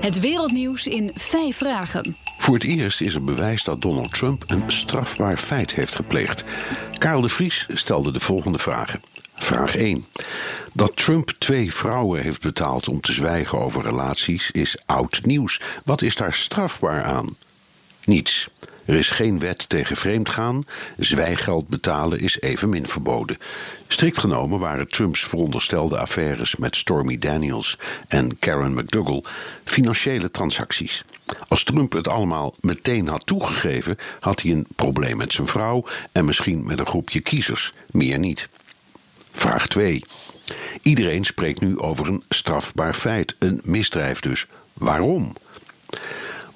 Het wereldnieuws in vijf vragen. Voor het eerst is er bewijs dat Donald Trump een strafbaar feit heeft gepleegd. Karel de Vries stelde de volgende vragen. Vraag 1. Dat Trump twee vrouwen heeft betaald om te zwijgen over relaties is oud nieuws. Wat is daar strafbaar aan? Niets. Er is geen wet tegen vreemdgaan. Zwijgeld betalen is evenmin verboden. Strikt genomen waren Trumps veronderstelde affaires met Stormy Daniels en Karen McDougal financiële transacties. Als Trump het allemaal meteen had toegegeven, had hij een probleem met zijn vrouw en misschien met een groepje kiezers, meer niet. Vraag 2. Iedereen spreekt nu over een strafbaar feit, een misdrijf dus. Waarom?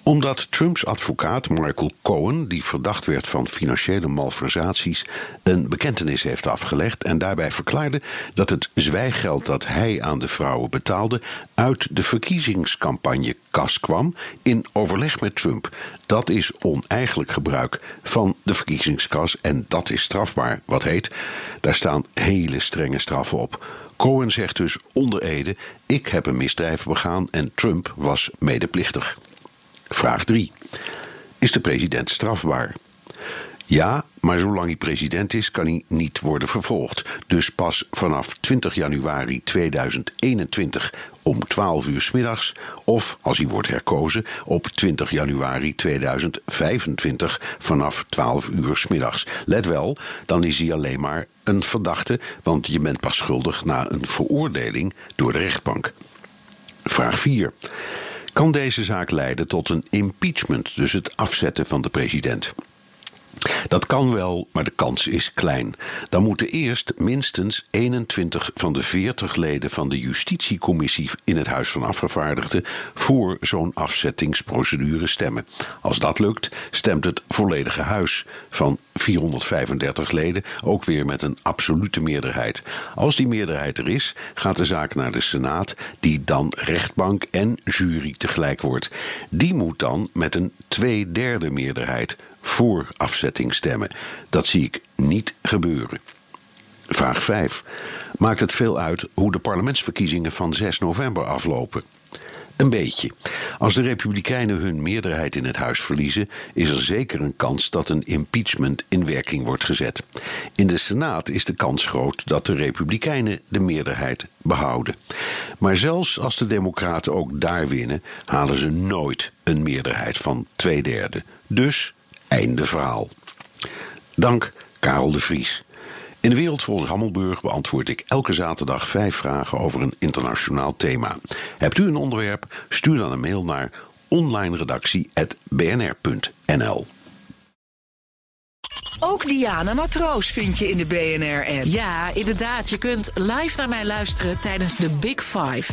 Omdat Trumps advocaat Michael Cohen, die verdacht werd van financiële malversaties, een bekentenis heeft afgelegd en daarbij verklaarde dat het zwijggeld dat hij aan de vrouwen betaalde uit de verkiezingscampagne kas kwam in overleg met Trump. Dat is oneigenlijk gebruik van de verkiezingskas en dat is strafbaar. Wat heet, daar staan hele strenge straffen op. Cohen zegt dus onder Ede: Ik heb een misdrijf begaan en Trump was medeplichtig. Vraag 3. Is de president strafbaar? Ja, maar zolang hij president is, kan hij niet worden vervolgd. Dus pas vanaf 20 januari 2021 om 12 uur middags, of als hij wordt herkozen op 20 januari 2025 vanaf 12 uur middags. Let wel, dan is hij alleen maar een verdachte, want je bent pas schuldig na een veroordeling door de rechtbank. Vraag 4. Kan deze zaak leiden tot een impeachment, dus het afzetten van de president? Dat kan wel, maar de kans is klein. Dan moeten eerst minstens 21 van de 40 leden van de justitiecommissie in het Huis van Afgevaardigden voor zo'n afzettingsprocedure stemmen. Als dat lukt, stemt het volledige huis van 435 leden ook weer met een absolute meerderheid. Als die meerderheid er is, gaat de zaak naar de Senaat, die dan rechtbank en jury tegelijk wordt. Die moet dan met een tweederde meerderheid voor afzetting stemmen. Dat zie ik niet gebeuren. Vraag 5. Maakt het veel uit hoe de parlementsverkiezingen van 6 november aflopen? Een beetje. Als de Republikeinen hun meerderheid in het huis verliezen, is er zeker een kans dat een impeachment in werking wordt gezet. In de Senaat is de kans groot dat de Republikeinen de meerderheid behouden. Maar zelfs als de Democraten ook daar winnen, halen ze nooit een meerderheid van twee derde. Dus Einde verhaal. Dank Karel de Vries. In de wereld volgens Hammelburg beantwoord ik elke zaterdag vijf vragen over een internationaal thema. Hebt u een onderwerp? Stuur dan een mail naar onlineredactie.bnr.nl. Ook Diana Matroos vind je in de BNR-app. Ja, inderdaad. Je kunt live naar mij luisteren tijdens de Big Five.